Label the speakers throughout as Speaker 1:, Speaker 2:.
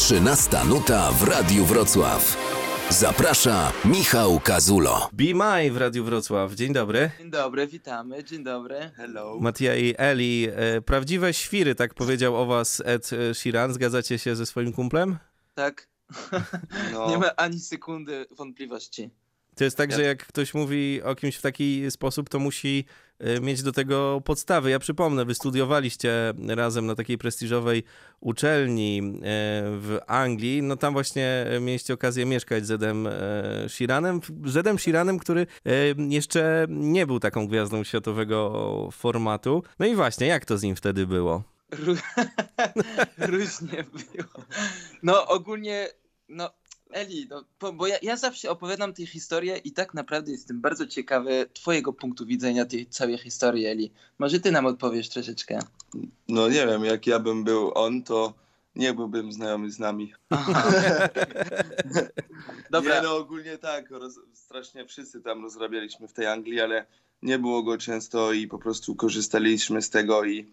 Speaker 1: 13 nuta w Radiu Wrocław. Zaprasza Michał Kazulo.
Speaker 2: Be My w Radiu Wrocław. Dzień dobry.
Speaker 3: Dzień dobry, witamy, dzień dobry. Hello.
Speaker 2: Matija i Eli. E, prawdziwe świry, tak powiedział o was Ed Sheeran. Zgadzacie się ze swoim kumplem?
Speaker 3: Tak. No. Nie ma ani sekundy wątpliwości.
Speaker 2: To jest tak, że jak ktoś mówi o kimś w taki sposób, to musi mieć do tego podstawy. Ja przypomnę, wy studiowaliście razem na takiej prestiżowej uczelni e, w Anglii. No tam właśnie mieliście okazję mieszkać z Edem Sheeranem. Z Edem Sheeranem, który jeszcze nie był taką gwiazdą światowego formatu. No i właśnie, jak to z nim wtedy było?
Speaker 3: Różnie było. No ogólnie, no Eli, no, bo, ja, ja, zawsze opowiadam tę historię i tak naprawdę jestem bardzo ciekawy twojego punktu widzenia tej całej historii, Eli. Może ty nam odpowiesz troszeczkę.
Speaker 4: No nie wiem, jak ja bym był on, to nie byłbym znajomy z nami. Dobra. Nie, no ogólnie tak, roz, strasznie wszyscy tam rozrabialiśmy w tej Anglii, ale nie było go często i po prostu korzystaliśmy z tego i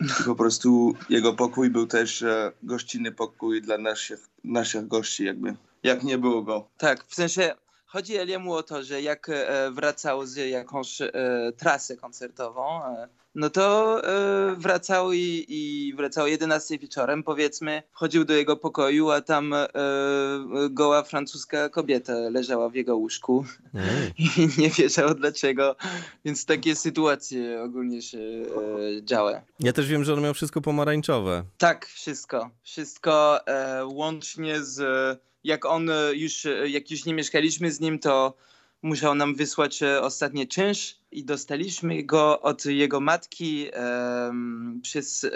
Speaker 4: i po prostu jego pokój był też e, gościnny pokój dla naszych, naszych gości jakby. Jak nie było go.
Speaker 3: Tak, w sensie chodzi Eliemu o to, że jak e, wracał z jakąś e, trasę koncertową, e, no to e, wracał i, i wracał 11 wieczorem, powiedzmy, wchodził do jego pokoju, a tam e, goła francuska kobieta leżała w jego łóżku mm. i nie wiedział dlaczego, więc takie sytuacje ogólnie się e, działy.
Speaker 2: Ja też wiem, że on miał wszystko pomarańczowe.
Speaker 3: Tak, wszystko. Wszystko łącznie z jak on e, już, e, jak już nie mieszkaliśmy z nim, to musiał nam wysłać e, ostatni czynsz i dostaliśmy go od jego matki przez,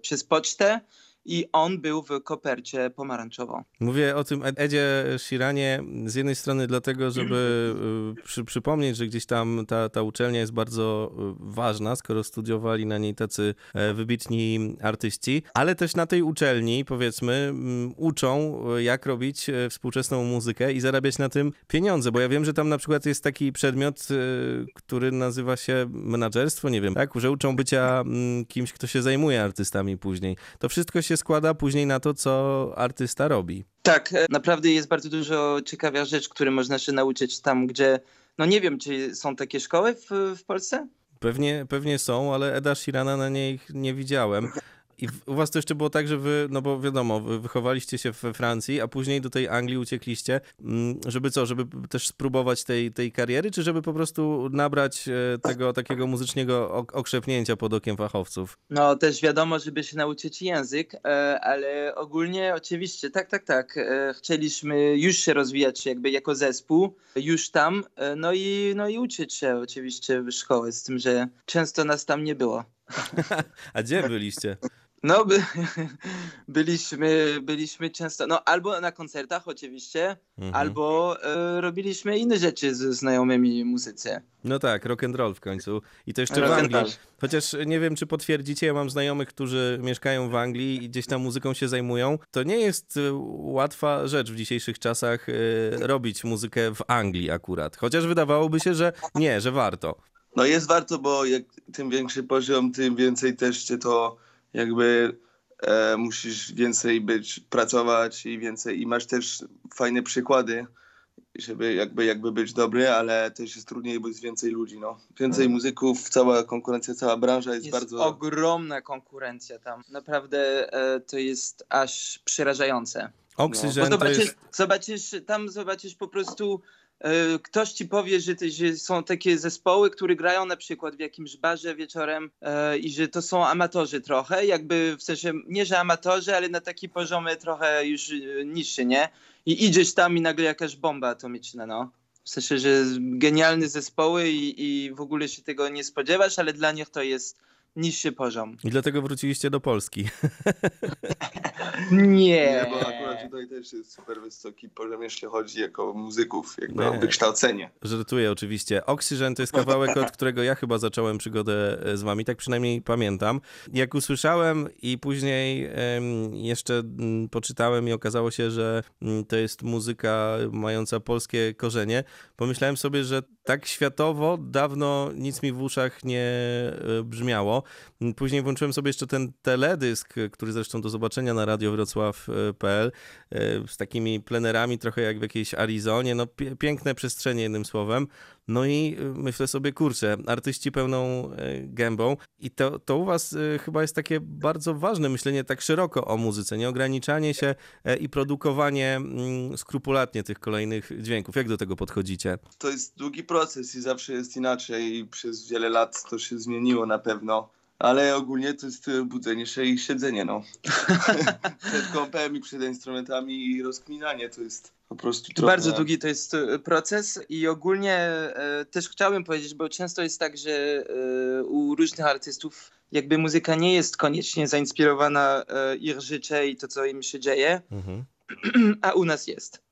Speaker 3: przez pocztę i on był w kopercie pomarańczową.
Speaker 2: Mówię o tym Edzie Shiranie z jednej strony dlatego, żeby y, przy, przypomnieć, że gdzieś tam ta, ta uczelnia jest bardzo y, ważna, skoro studiowali na niej tacy e, wybitni artyści, ale też na tej uczelni, powiedzmy, uczą e, jak robić e, współczesną muzykę i zarabiać na tym pieniądze, bo ja wiem, że tam na przykład jest taki przedmiot, który nazywa się menadżerstwo, nie wiem, tak, że uczą bycia kimś, kto się zajmuje artystami później. To wszystko się składa później na to, co artysta robi.
Speaker 3: Tak, e, naprawdę jest bardzo dużo ciekawa rzecz, które można się nauczyć tam, gdzie, no nie wiem, czy są takie szkoły w, w Polsce?
Speaker 2: Pewnie, pewnie są, ale Eda Shirana na niej nie widziałem. I u was to jeszcze było tak, że wy, no bo wiadomo, wy wychowaliście się we Francji, a później do tej Anglii uciekliście, mm, żeby co, żeby też spróbować tej, tej kariery, czy żeby po prostu nabrać e, tego takiego muzycznego okrzepnięcia pod okiem fachowców?
Speaker 3: No też wiadomo, żeby się nauczyć język, e, ale ogólnie oczywiście, tak, tak, tak, e, chcieliśmy już się rozwijać jakby jako zespół, już tam, no i, no i uczyć się oczywiście w szkoły, z tym, że często nas tam nie było.
Speaker 2: A gdzie byliście?
Speaker 3: No, by, byliśmy, byliśmy często, no albo na koncertach oczywiście, mhm. albo e, robiliśmy inne rzeczy ze znajomymi muzycy.
Speaker 2: No tak, rock and roll w końcu. I to jeszcze rock w Anglii. Chociaż nie wiem, czy potwierdzicie, ja mam znajomych, którzy mieszkają w Anglii i gdzieś tam muzyką się zajmują. To nie jest e, łatwa rzecz w dzisiejszych czasach e, robić muzykę w Anglii akurat. Chociaż wydawałoby się, że nie, że warto.
Speaker 4: No jest warto, bo jak tym większy poziom, tym więcej też cię to jakby e, musisz więcej być, pracować i więcej i masz też fajne przykłady, żeby jakby, jakby być dobry, ale też jest trudniej, bo jest więcej ludzi, no. Więcej hmm. muzyków, cała konkurencja, cała branża jest,
Speaker 3: jest
Speaker 4: bardzo...
Speaker 3: ogromna konkurencja tam. Naprawdę e, to jest aż przerażające.
Speaker 2: Oxygen no. zobaczysz, jest...
Speaker 3: zobaczysz, tam zobaczysz po prostu ktoś ci powie, że, że, są takie zespoły, które grają na przykład w jakimś barze wieczorem e, i że to są amatorzy trochę, jakby w sensie nie, że amatorzy, ale na taki poziomie trochę już e, niższy, nie? I idziesz tam i nagle jakaś bomba atomiczna, no. W sensie, że genialne zespoły i, i w ogóle się tego nie spodziewasz, ale dla nich to jest niższy poziom.
Speaker 2: I dlatego wróciliście do Polski.
Speaker 3: Nie.
Speaker 4: Nie, bo akurat tutaj też jest super wysoki poziom, jeśli chodzi jako muzyków, jakby Nie. o wykształcenie.
Speaker 2: Żartuję oczywiście. Oxygen to jest kawałek, od którego ja chyba zacząłem przygodę e, z wami, tak przynajmniej pamiętam. Jak usłyszałem i później jeszcze mm, poczytałem i okazało się, że mm, to jest muzyka mająca polskie korzenie, pomyślałem sobie, że tak światowo dawno nic mi w uszach nie e, brzmiało. Później włączyłem sobie jeszcze ten teledysk, który zresztą do zobaczenia na radiowrocław.pl e, z takimi plenerami, trochę jak w jakiejś Arizonie. No, piękne przestrzenie, jednym słowem. No i y, myślę sobie, kurczę, artyści pełną gębą i to, to u was chyba jest takie bardzo ważne myślenie tak szeroko o muzyce, nie ograniczanie się e, i produkowanie mm, skrupulatnie tych kolejnych dźwięków. Jak do tego podchodzicie?
Speaker 4: To jest długi proces i zawsze jest inaczej i przez wiele lat to się zmieniło na pewno. Ale ogólnie to jest budzenie się i siedzenie, no. przed kompem i przed instrumentami i rozkminanie to jest po prostu trochę...
Speaker 3: Bardzo długi to jest e, proces i ogólnie e, też chciałbym powiedzieć, bo często jest tak, że e, u różnych artystów jakby muzyka nie jest koniecznie zainspirowana e, ich życie i to, co im się dzieje, mhm. a u nas jest.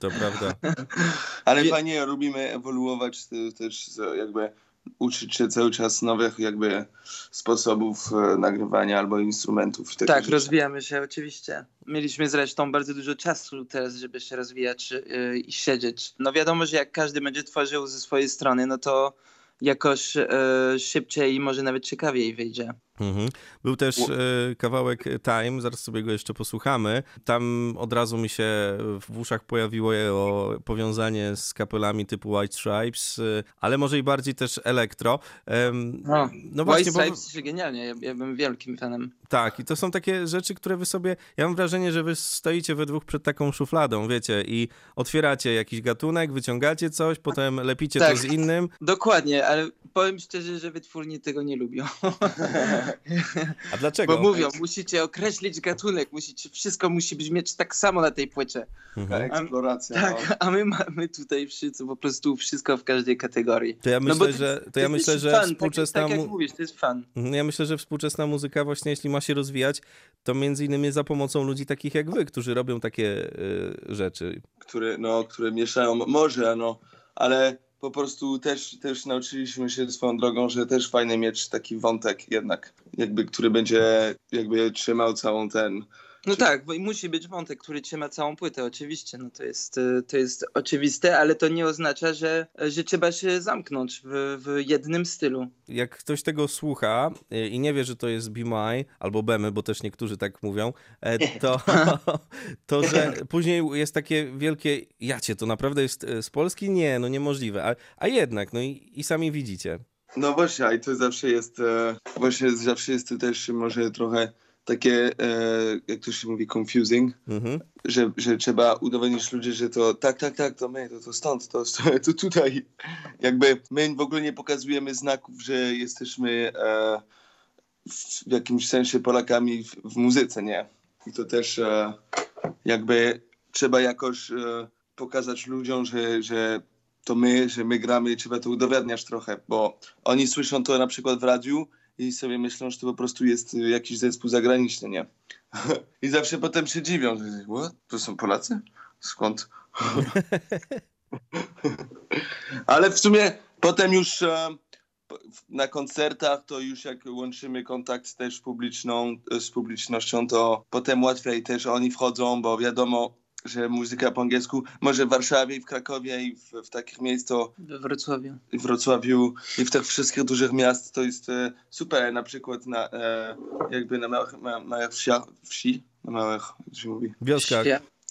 Speaker 2: To prawda.
Speaker 4: Ale fajnie lubimy ewoluować też jakby uczyć się cały czas nowych jakby sposobów e, nagrywania albo instrumentów.
Speaker 3: tak, rzeczy. rozwijamy się oczywiście. Mieliśmy zresztą bardzo dużo czasu teraz, żeby się rozwijać yy, i siedzieć. No wiadomo, że jak każdy będzie tworzył ze swojej strony, no to jakoś e, szybciej i może nawet ciekawiej wyjdzie.
Speaker 2: Mhm. Był też e, kawałek Time, zaraz sobie go jeszcze posłuchamy. Tam od razu mi się w uszach pojawiło o powiązanie z kapelami typu White Stripes, e, ale może i bardziej też elektro.
Speaker 3: no, no właśnie, White Stripes bo... genialnie, ja, ja bym wielkim fanem.
Speaker 2: Tak, i to są takie rzeczy, które wy sobie. Ja mam wrażenie, że wy stoicie we dwóch przed taką szufladą, wiecie, i otwieracie jakiś gatunek, wyciągacie coś, potem lepicie tak, to z innym.
Speaker 3: Dokładnie, ale powiem szczerze, że wytwórni tego nie lubią.
Speaker 2: A dlaczego?
Speaker 3: Bo mówią, musicie określić gatunek, musicie, wszystko musi brzmieć tak samo na tej płycie.
Speaker 4: Mhm. Eksploracja.
Speaker 3: Tak, no. a my mamy tutaj wszyscy, po prostu wszystko w każdej kategorii.
Speaker 2: To ja myślę, no że, to, to ja myślę, że
Speaker 3: fan,
Speaker 2: współczesna...
Speaker 3: Tak, tak jak mówisz, to jest fan.
Speaker 2: Mhm, ja myślę, że współczesna muzyka właśnie, jeśli ma się rozwijać, to między innymi za pomocą ludzi takich jak wy, którzy robią takie y, rzeczy.
Speaker 4: Które, no, które mieszają, może, no, ale po prostu też, też nauczyliśmy się swoją drogą, że też fajnie mieć taki wątek jednak, jakby, który będzie jakby trzymał całą ten
Speaker 3: no tak, bo musi być wątek, który trzyma całą płytę, oczywiście. No to jest, e, to jest oczywiste, ale to nie oznacza, że, że trzeba się zamknąć w, w jednym stylu.
Speaker 2: Jak ktoś tego słucha e, i nie wie, że to jest Be My albo Bemy, bo też niektórzy tak mówią, e, to, to że później jest takie wielkie jacie, to naprawdę jest z Polski? Nie, no niemożliwe. A, a jednak, no i, i sami widzicie.
Speaker 4: No właśnie, i to zawsze jest, właśnie zawsze jest to też może trochę takie, e, jak to się mówi, confusing, mhm. że, że trzeba udowodnić ludziom, że to tak, tak, tak, to my, to, to stąd, to, to tutaj. Jakby my w ogóle nie pokazujemy znaków, że jesteśmy e, w jakimś sensie Polakami w, w, muzyce, nie? I to też e, jakby trzeba jakoś e, pokazać ludziom, że, że to my, że my gramy i trzeba to udowadniać trochę, bo oni słyszą to na przykład w radiu, i sobie myślą, że to po prostu jest y, jakiś zespół zagraniczny, nie? I zawsze potem się dziwią, że What? to są Polacy? Skąd? Ale w sumie potem już e, na koncertach to już jak łączymy kontakt też publiczną, z publicznością, to potem łatwiej też oni wchodzą, bo wiadomo, że muzyka po angielsku, może w Warszawie, w Krakowie i w, w takich miejscach.
Speaker 3: We Wrocławiu.
Speaker 4: W Wrocławiu i w tych wszystkich dużych miast to jest e, super. Na przykład na, e, jakby na małych, ma, małych wsi, na małych, jak się mówi?
Speaker 2: Wioskach.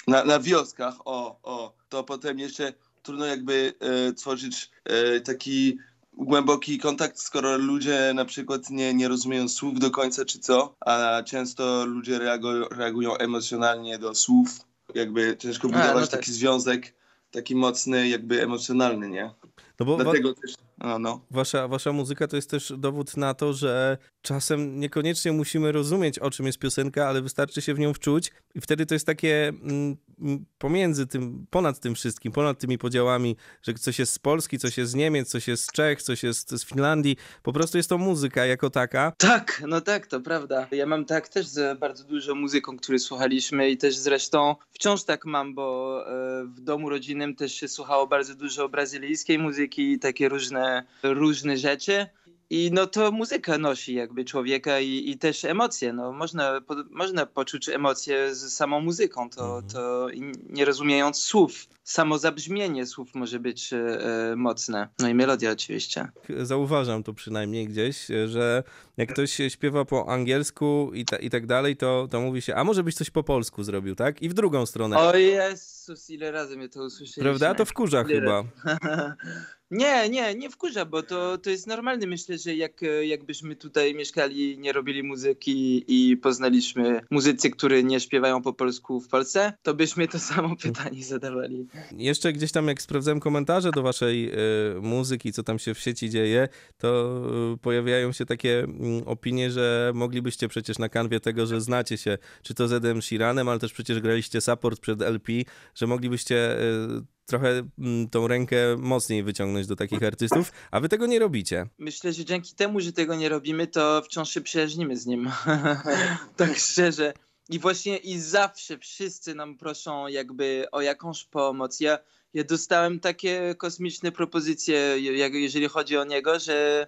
Speaker 4: Na, na wioskach, o, o. To potem jeszcze trudno jakby e, tworzyć e, taki głęboki kontakt, skoro ludzie na przykład nie, nie rozumieją słów do końca czy co, a często ludzie reagują, reagują emocjonalnie do słów jakby ciężko budować A, no tak. taki związek taki mocny, jakby emocjonalny, nie? No bo Dlatego wa też, no, no.
Speaker 2: Wasza, wasza muzyka to jest też dowód na to, że czasem niekoniecznie musimy rozumieć, o czym jest piosenka, ale wystarczy się w nią wczuć i wtedy to jest takie mm, pomiędzy tym, ponad tym wszystkim, ponad tymi podziałami, że coś jest z Polski, coś jest z Niemiec, coś jest z Czech, coś jest z Finlandii, po prostu jest to muzyka jako taka.
Speaker 3: Tak, no tak, to prawda. Ja mam tak też z bardzo dużo muzyką, który słuchaliśmy i też zresztą wciąż tak mam, bo e, w domu rodzinnym też się słuchało bardzo dużo brazylijskiej muzyki, takie różne, różne rzeczy. I no to muzyka nosi jakby człowieka i, i też emocje. No, można, po, można poczuć emocje z samą muzyką, to,
Speaker 2: Mhm.
Speaker 3: to nie rozumiejąc słów. Samo zabrzmienie słów może być e, mocne. No i melodia oczywiście.
Speaker 2: Zauważam to przynajmniej gdzieś, że jak ktoś śpiewa po angielsku i, ta, i tak dalej, to, to mówi się, a może byś coś po polsku zrobił, tak? I w drugą stronę.
Speaker 3: O Jezus, ile razy mnie to usłyszeliśmy.
Speaker 2: Prawda? To wkurza
Speaker 3: Ile
Speaker 2: chyba.
Speaker 3: Nie, nie, nie wkurza, bo to, to jest normalne. Myślę, że jak, e, jakbyśmy tutaj mieszkali, nie robili muzyki i poznaliśmy muzycy, którzy nie śpiewają po polsku w Polsce, to byśmy to samo pytanie zadawali.
Speaker 2: Jeszcze gdzieś tam, jak sprawdzałem komentarze do waszej y, muzyki, co tam się w sieci dzieje, to y, pojawiają się takie mm, opinie, że moglibyście przecież na kanwie tego, że znacie się, czy to z Edem Sheeranem, ale też przecież graliście support przed LP, że moglibyście y, trochę mm, tą rękę mocniej wyciągnąć do takich artystów, a wy tego nie robicie.
Speaker 3: Myślę, że dzięki temu, że tego nie robimy, to wciąż się przyjaźnimy z nim. tak szczerze. I właśnie i zawsze wszyscy nam proszą jakby o jakąś pomoc. Ja, ja dostałem takie kosmiczne propozycje, jak, jeżeli chodzi o niego, że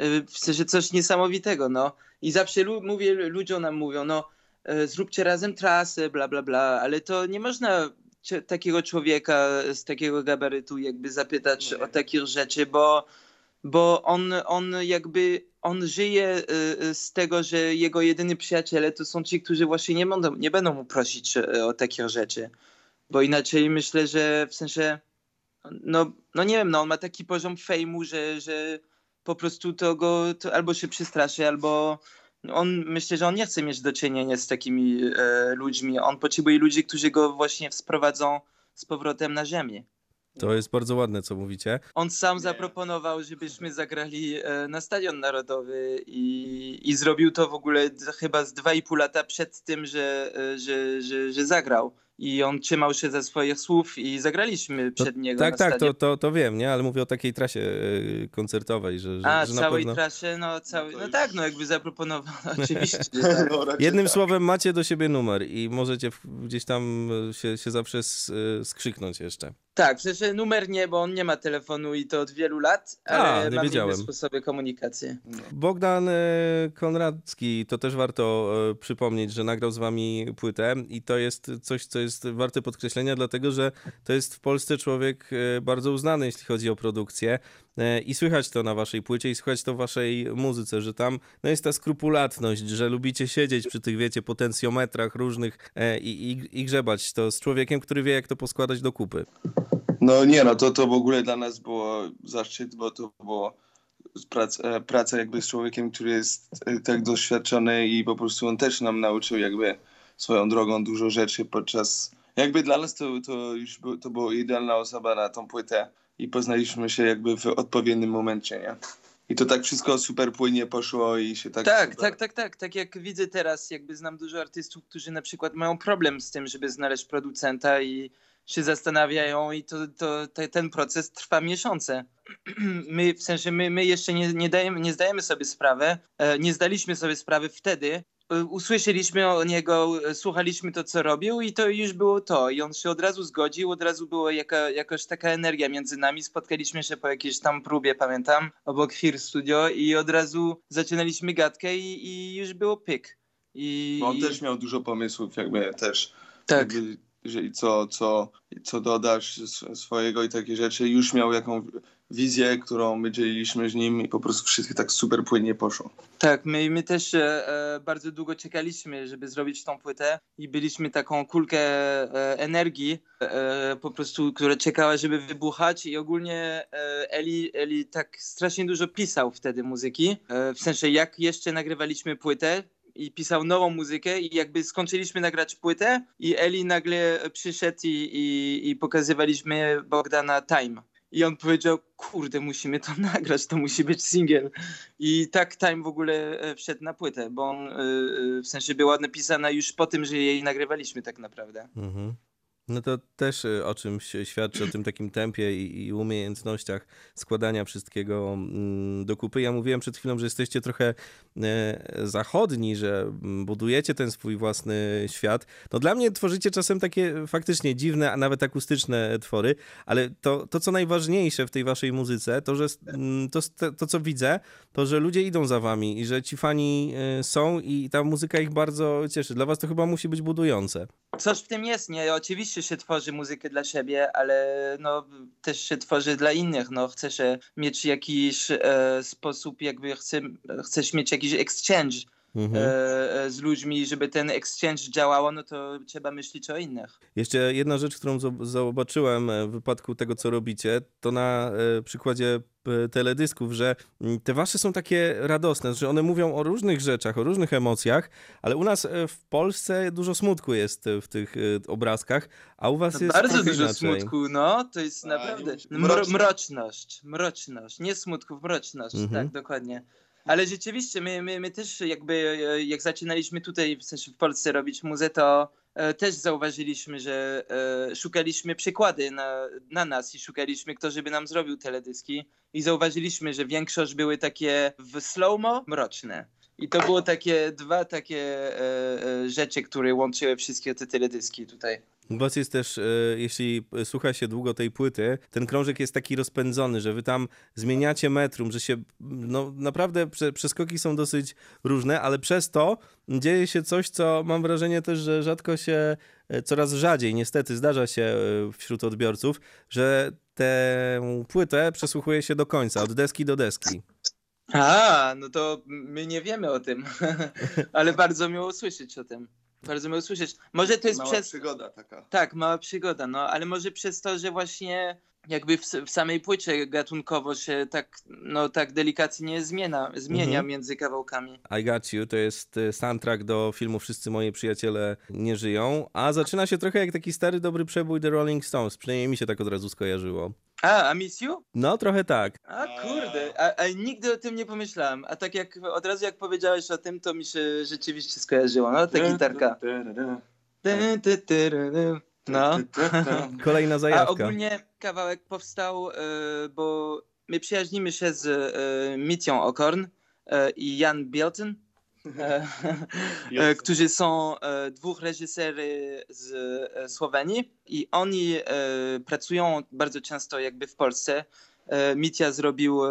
Speaker 3: y, w sensie coś niesamowitego, no. I zawsze lu- mówię, ludziom nam mówią, no y, zróbcie razem trasę, bla, bla, bla, ale to nie można takiego człowieka z takiego gabarytu jakby zapytać o takich rzeczy, bo bo on, on jakby, on żyje y, y, z tego, że jego jedyni przyjaciele to są ci, którzy właśnie nie będą, nie będą mu prosić y, o takie rzeczy. Bo inaczej myślę, że w sensie, no, no nie wiem, no on ma taki poziom fejmu, że, że po prostu to go to albo się przestraszy, albo on, myślę, że on nie chce mieć do czynienia z takimi e, ludźmi. On potrzebuje ludzi, którzy go właśnie sprowadzą z powrotem na ziemię.
Speaker 2: To jest bardzo ładne, co mówicie.
Speaker 3: On sam zaproponował, żebyśmy zagrali e, na Stadion Narodowy i, i zrobił to w ogóle chyba z dwa i pół lata przed tym, że, e, że, że, że zagrał. I on trzymał się ze swoich słów i zagraliśmy
Speaker 2: To,
Speaker 3: przed niego
Speaker 2: tak,
Speaker 3: na
Speaker 2: tak, to,
Speaker 3: stadion.
Speaker 2: to, to wiem, nie? Ale mówię o takiej trasie y, koncertowej, że, że,
Speaker 3: A,
Speaker 2: że na
Speaker 3: całej
Speaker 2: pewno...
Speaker 3: trasie, no cały,
Speaker 4: to
Speaker 3: no
Speaker 4: już-
Speaker 3: tak, no jakby zaproponował, oczywiście. że tak.
Speaker 4: No,
Speaker 2: Jednym
Speaker 4: tak.
Speaker 2: słowem macie do siebie numer i możecie gdzieś tam się, się zawsze skrzyknąć jeszcze.
Speaker 3: Tak, w sensie numer nie, bo on nie ma telefonu i to od wielu lat,
Speaker 2: A,
Speaker 3: ale
Speaker 2: nie
Speaker 3: mamy
Speaker 2: wiedziałem.
Speaker 3: inne sposoby komunikacji.
Speaker 2: Bogdan y, Konradzki, to też warto y, przypomnieć, że nagrał z wami płytę i to jest coś, co jest warte podkreślenia, dlatego że to jest w Polsce człowiek y, bardzo uznany, jeśli chodzi o produkcję i słychać to na waszej płycie i słychać to w waszej muzyce, że tam no jest ta skrupulatność, że lubicie siedzieć przy tych, wiecie, potencjometrach różnych e, i, i, i grzebać to z człowiekiem, który wie, jak to poskładać do kupy.
Speaker 4: No nie, no to, to w ogóle dla nas było zaszczyt, bo to było praca, e, praca jakby z człowiekiem, który jest e, tak doświadczony i po prostu on też nam nauczył jakby swoją drogą dużo rzeczy podczas... Jakby dla nas to, to już to była idealna osoba na tą płytę i poznaliśmy się jakby w odpowiednim momencie, nie? I to tak wszystko super płynnie poszło i się tak...
Speaker 3: Tak,
Speaker 4: super...
Speaker 3: tak, tak, tak. Tak jak widzę teraz, jakby znam dużo artystów, którzy na przykład mają problem z tym, żeby znaleźć producenta i się zastanawiają i to, to, te- ten proces trwa miesiące. My, w sensie my, my jeszcze nie, nie, dajemy, nie zdajemy sobie sprawy, e, nie zdaliśmy sobie sprawy wtedy. E, Usłyszeliśmy o niego, e, słuchaliśmy to, co robił i to już było to. I on się od razu zgodził, od razu była jaka, jakaś taka energia między nami. Spotkaliśmy się po jakiejś tam próbie, pamiętam, obok Fear Studio i od razu zaczynaliśmy gadkę i, i już było pyk. I,
Speaker 4: on też miał dużo pomysłów jakby też.
Speaker 3: tak.
Speaker 4: jakby, że i co, co, co dodasz swojego i takie rzeczy. Już miał jaką wizję, którą my dzieliliśmy z nim i po prostu wszystko tak super płynnie poszło.
Speaker 3: Tak, my, my też e, e, bardzo długo czekaliśmy, żeby zrobić tą płytę i byliśmy taką kulkę e, energii, e, po prostu, która czekała, żeby wybuchać i ogólnie e, Eli, Eli tak strasznie dużo pisał wtedy muzyki, e, w sensie jak jeszcze nagrywaliśmy płytę i pisał nową muzykę i jakby skończyliśmy nagrać płytę i Eli nagle przyszedł i, i, i pokazywaliśmy Bogdana Time. I on powiedział, kurde, musimy to nagrać, to musi być singiel. I tak Time w ogóle e, wszedł na płytę, bo on e, e, w sensie była napisana już po tym, że jej nagrywaliśmy tak naprawdę.
Speaker 2: Mhm. No to też y, o czymś świadczy, o tym takim tempie i, i umiejętnościach składania wszystkiego mm, do kupy. Ja mówiłem przed chwilą, że jesteście trochę e, zachodni, że mm, budujecie ten swój własny świat. No dla mnie tworzycie czasem takie faktycznie dziwne, a nawet akustyczne twory, ale to, to co najważniejsze w tej waszej muzyce, to, że mm, to, to, co widzę, to, że ludzie idą za wami i że ci fani e, są i ta muzyka ich bardzo cieszy. Dla was to chyba musi być budujące.
Speaker 3: Coś w tym jest, nie? Oczywiście się tworzy muzykę dla siebie, ale no, też się tworzy dla innych. No, chcesz e, mieć jakiś e, sposób, jakby chce, chcesz mieć jakiś exchange
Speaker 2: Mhm.
Speaker 3: e, e, z ludźmi, żeby ten exchange działało, no to trzeba myśleć o innych.
Speaker 2: Jeszcze jedna rzecz, którą zo- zobaczyłem e, w wypadku tego, co robicie, to na przykładzie teledysków, że mm, te wasze są takie radosne, że one mówią o różnych rzeczach, o różnych emocjach, ale u nas w Polsce dużo smutku jest w tych obrazkach, a u was jest
Speaker 3: Bardzo dużo
Speaker 2: inaczej.
Speaker 3: smutku, no, to jest naprawdę
Speaker 4: mroczność.
Speaker 3: mroczność, mroczność, nie smutku, mroczność,
Speaker 2: Mhm.
Speaker 3: tak, dokładnie. Ale rzeczywiście, my, my, my też jakby, e, jak zaczynaliśmy tutaj, w sensie w Polsce robić muzę, to e, też zauważyliśmy, że e, szukaliśmy przykłady na, na nas i szukaliśmy, kto żeby nam zrobił teledyski i zauważyliśmy, że większość były takie w slow-mo mroczne. I to było takie dwa takie rzeczy, które łączyły wszystkie te teledyski tutaj.
Speaker 2: Was jest też, e, jeśli słucha się długo tej płyty, ten krążek jest taki rozpędzony, że wy tam zmieniacie metrum, że się, no naprawdę prze, przeskoki są dosyć różne, ale przez to dzieje się coś, co mam wrażenie też, że rzadko się, e, coraz rzadziej niestety zdarza się e, wśród odbiorców, że tę płytę przesłuchuje się do końca, od deski do deski.
Speaker 3: A, no to my nie wiemy o tym, ale bardzo miło słyszeć o tym. Bardzo miło słyszeć. Może to jest
Speaker 4: Mała
Speaker 3: przez.
Speaker 4: przygoda taka.
Speaker 3: Tak, mała przygoda, no ale może przez to, że właśnie jakby w, w samej płycie gatunkowo się tak, no, tak delikatnie zmienia, zmienia
Speaker 2: Mhm.
Speaker 3: między kawałkami.
Speaker 2: I Got You to jest e, soundtrack do filmu Wszyscy moi przyjaciele nie żyją, a zaczyna się trochę jak taki stary dobry przebój The Rolling Stones, przynajmniej mi się tak od razu skojarzyło.
Speaker 3: A, a Miss You?
Speaker 2: No, trochę tak.
Speaker 3: A kurde, a, a nigdy o tym nie pomyślałem. A tak jak od razu jak powiedziałeś o tym, to mi się rzeczywiście skojarzyło. No, ta gitarka. No.
Speaker 2: Kolejna
Speaker 3: A
Speaker 2: zajawka.
Speaker 3: ogólnie kawałek powstał, e, bo my przyjaźnimy się z e, Mitią Okorn e, i Jan Bielton, e, którzy są dwóch reżysery z Słowenii i oni pracują bardzo często jakby w Polsce. Mitia zrobił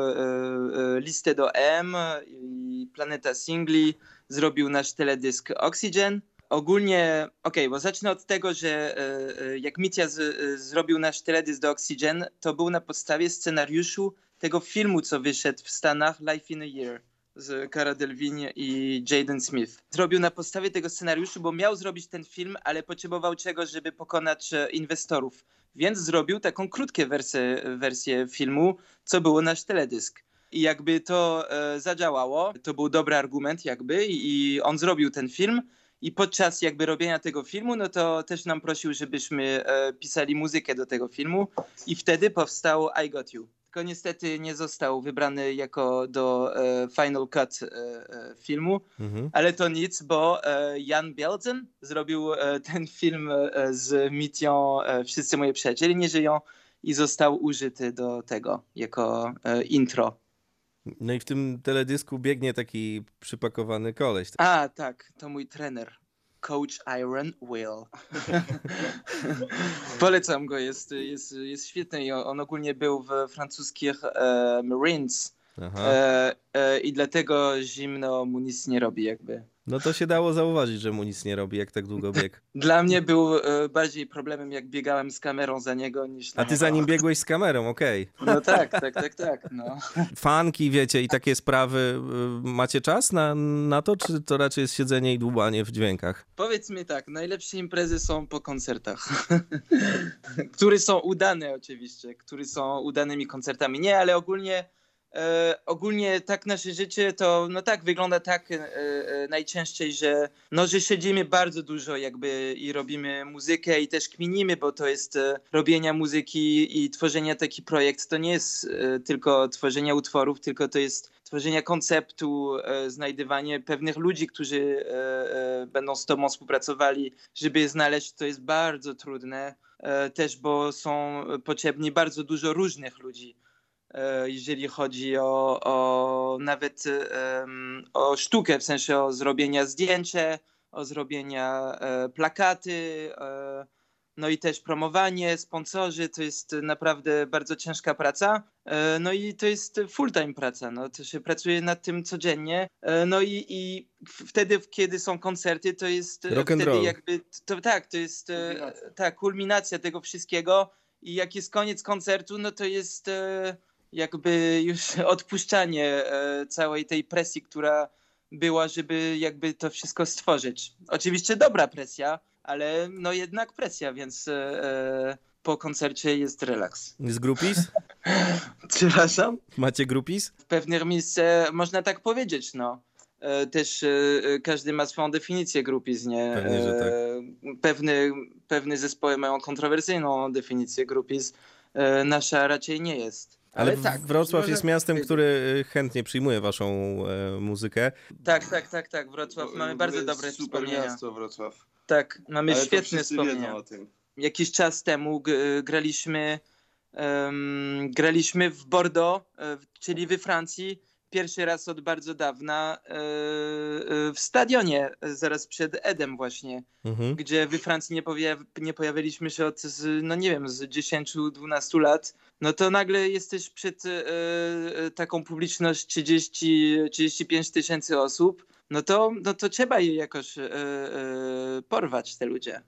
Speaker 3: listę do M i Planeta Singli, zrobił nasz teledysk Oxygen. Ogólnie, okej, bo zacznę od tego, że e, e, jak Mitia z, e, zrobił nasz teledysk do Oxygen, to był na podstawie scenariuszu tego filmu, co wyszedł w Stanach, Life in a Year z Cara Delevingne i Jaden Smith. Zrobił na podstawie tego scenariuszu, bo miał zrobić ten film, ale potrzebował czegoś, żeby pokonać inwestorów. Więc zrobił taką krótką wersję, wersję filmu, co było nasz teledysk. I jakby to e, zadziałało, to był dobry argument jakby i, i on zrobił ten film. I podczas jakby robienia tego filmu, no to też nam prosił, żebyśmy e, pisali muzykę do tego filmu i wtedy powstał I Got You. Tylko niestety nie został wybrany jako do e, final cut e, e, filmu,
Speaker 2: Mhm.
Speaker 3: ale to nic, bo e, Jan Bielzen zrobił e, ten film z Mitią e, Wszyscy moje przyjaciele nie żyją i został użyty do tego jako intro.
Speaker 2: No i w tym teledysku biegnie taki przypakowany koleś.
Speaker 3: A, tak, to mój trener. Coach Iron Will. Polecam go, jest, jest, jest świetny i on ogólnie był w francuskich e, Marines
Speaker 2: Aha.
Speaker 3: e, e, i dlatego zimno mu nic nie robi jakby.
Speaker 2: No to się dało zauważyć, że mu nic nie robi, jak tak długo biegł.
Speaker 3: Dla mnie był e, bardziej problemem jak biegałem z kamerą za niego niż
Speaker 2: A ty za nim biegłeś z kamerą, okej.
Speaker 3: No tak, tak, tak, tak, no.
Speaker 2: Fanki, wiecie, i takie sprawy. y, Macie czas na, na to, czy to raczej jest siedzenie i dłubanie w dźwiękach?
Speaker 3: Powiedz mi tak, najlepsze imprezy są po koncertach, które są udane oczywiście, które są udanymi koncertami. Nie, ale ogólnie E, ogólnie tak nasze życie to, no tak, wygląda tak e, e, najczęściej, że no, że siedzimy bardzo dużo jakby i robimy muzykę i też kminimy, bo to jest e, robienia muzyki i tworzenia taki projekt, to nie jest e, tylko tworzenia utworów, tylko to jest tworzenia konceptu, e, znajdywanie pewnych ludzi, którzy będą z tobą współpracowali, żeby je znaleźć, to jest bardzo trudne. Też, bo są potrzebni bardzo dużo różnych ludzi jeżeli chodzi o, o nawet o sztukę, w sensie o zrobienia zdjęcia, o zrobienia e, plakaty, e, no i też promowanie, sponsorzy, to jest naprawdę bardzo ciężka praca. E, No i to jest full-time praca, no to się pracuje nad tym codziennie. E, No i, i wtedy, kiedy są koncerty, to jest e,
Speaker 2: Rock and
Speaker 3: wtedy
Speaker 2: roll.
Speaker 3: jakby, to tak, to jest e,
Speaker 4: Kulminacja.
Speaker 3: tak, kulminacja tego wszystkiego i jak jest koniec koncertu, no to jest e, jakby już odpuszczanie e, całej tej presji, która była, żeby jakby to wszystko stworzyć. Oczywiście dobra presja, ale no jednak presja, więc e, e, po koncercie jest relaks.
Speaker 2: Z grupis?
Speaker 3: Przepraszam?
Speaker 2: Macie grupis?
Speaker 3: W pewnych miejscach można tak powiedzieć, no. Też każdy ma swoją definicję grupizm, nie?
Speaker 2: Pewnie, że tak.
Speaker 3: Pewne, pewne zespoły mają kontrowersyjną definicję grupizm, e, nasza raczej nie jest.
Speaker 2: Ale,
Speaker 3: tak.
Speaker 2: Wrocław
Speaker 3: można
Speaker 2: jest miastem, który y, chętnie przyjmuje waszą e, muzykę.
Speaker 3: Tak, tak, tak, tak. Wrocław mamy bardzo dobre
Speaker 4: super
Speaker 3: wspomnienia.
Speaker 4: miasto Wrocław.
Speaker 3: Tak, mamy
Speaker 4: Ale
Speaker 3: świetne wspomnienia.
Speaker 4: wiedzą o tym.
Speaker 3: Jakiś czas temu g- graliśmy, em, graliśmy w Bordeaux, e, czyli we Francji. Pierwszy raz od bardzo dawna e, e, w stadionie, e, zaraz przed Edem właśnie,
Speaker 2: Mhm.
Speaker 3: gdzie we Francji nie, pojaw- nie pojawiliśmy się od, no nie wiem, z 10-12 lat. No to nagle jesteś przed taką publiczność 30-35 tysięcy osób. No to, no to trzeba je jakoś porwać, te ludzie,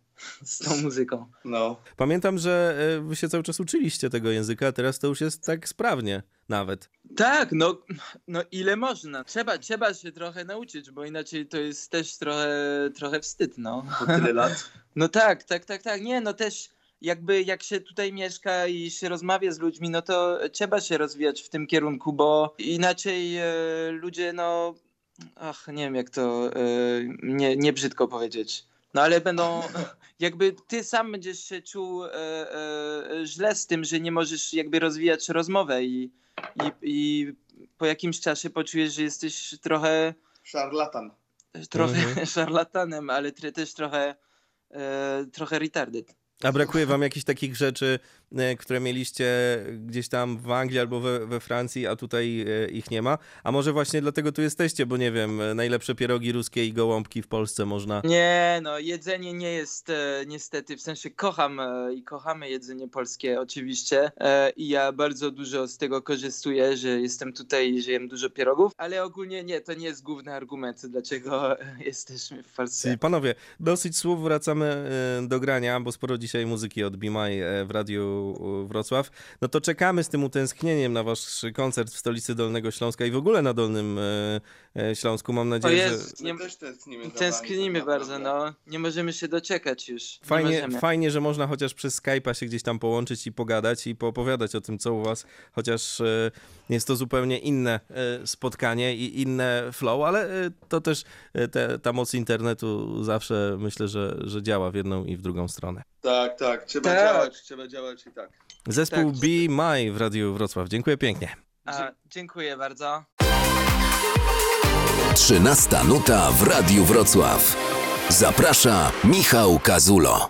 Speaker 3: z tą muzyką.
Speaker 4: No.
Speaker 2: Pamiętam, że e, wy się cały czas uczyliście tego języka, a teraz to już jest tak sprawnie nawet.
Speaker 3: Tak, no, no ile można. Trzeba, trzeba się trochę nauczyć, bo inaczej to jest też trochę, trochę wstyd, no.
Speaker 4: Po tyle lat.
Speaker 3: No tak, tak, tak, tak. Nie, no też jakby jak się tutaj mieszka i się rozmawia z ludźmi, no to trzeba się rozwijać w tym kierunku, bo inaczej e, ludzie, no, ach, nie wiem jak to e, nie, nie brzydko powiedzieć. No ale będą, jakby ty sam będziesz się czuł e, e, źle z tym, że nie możesz jakby rozwijać rozmowę i, i, i po jakimś czasie poczujesz, że jesteś trochę
Speaker 4: Szarlatan.
Speaker 3: trochę
Speaker 2: Mhm.
Speaker 3: szarlatanem, ale tr- też trochę, e, trochę retarded.
Speaker 2: A brakuje wam jakichś takich rzeczy, e, które mieliście gdzieś tam w Anglii albo we, we Francji, a tutaj e, ich nie ma? A może właśnie dlatego tu jesteście, bo nie wiem, e, najlepsze pierogi ruskie i gołąbki w Polsce można...
Speaker 3: Nie, no jedzenie nie jest niestety, w sensie kocham i kochamy jedzenie polskie oczywiście i ja bardzo dużo z tego korzystuję, że jestem tutaj i że jem dużo pierogów, ale ogólnie nie, to nie jest główny argument, dlaczego jesteśmy w Polsce.
Speaker 2: Panowie, dosyć słów, wracamy do grania, bo sporo dzisiaj muzyki od Be My e, w Radiu e, Wrocław. No to czekamy z tym utęsknieniem na wasz koncert w stolicy Dolnego Śląska i w ogóle na Dolnym e, Śląsku. Mam
Speaker 3: O
Speaker 2: nadzieję, że
Speaker 3: nie,
Speaker 4: też tęsknimy
Speaker 3: tęsknimy
Speaker 4: tak
Speaker 3: bardzo, no. Nie możemy się doczekać już. Nie
Speaker 2: Fajnie, fajnie, że można chociaż przez Skype'a się gdzieś tam połączyć i pogadać i poopowiadać o tym, co u was, chociaż jest to zupełnie inne spotkanie i inne flow, ale to też te, ta moc internetu zawsze myślę, że, że działa w jedną i w drugą stronę.
Speaker 4: Tak, tak. Trzeba
Speaker 3: Tak.
Speaker 4: działać, trzeba działać i tak.
Speaker 2: Zespół
Speaker 3: Tak.
Speaker 2: Be My w Radiu Wrocław. Dziękuję pięknie.
Speaker 3: A, dziękuję bardzo.
Speaker 1: 13 nuta w Radiu Wrocław. Zaprasza Michał Kazulo.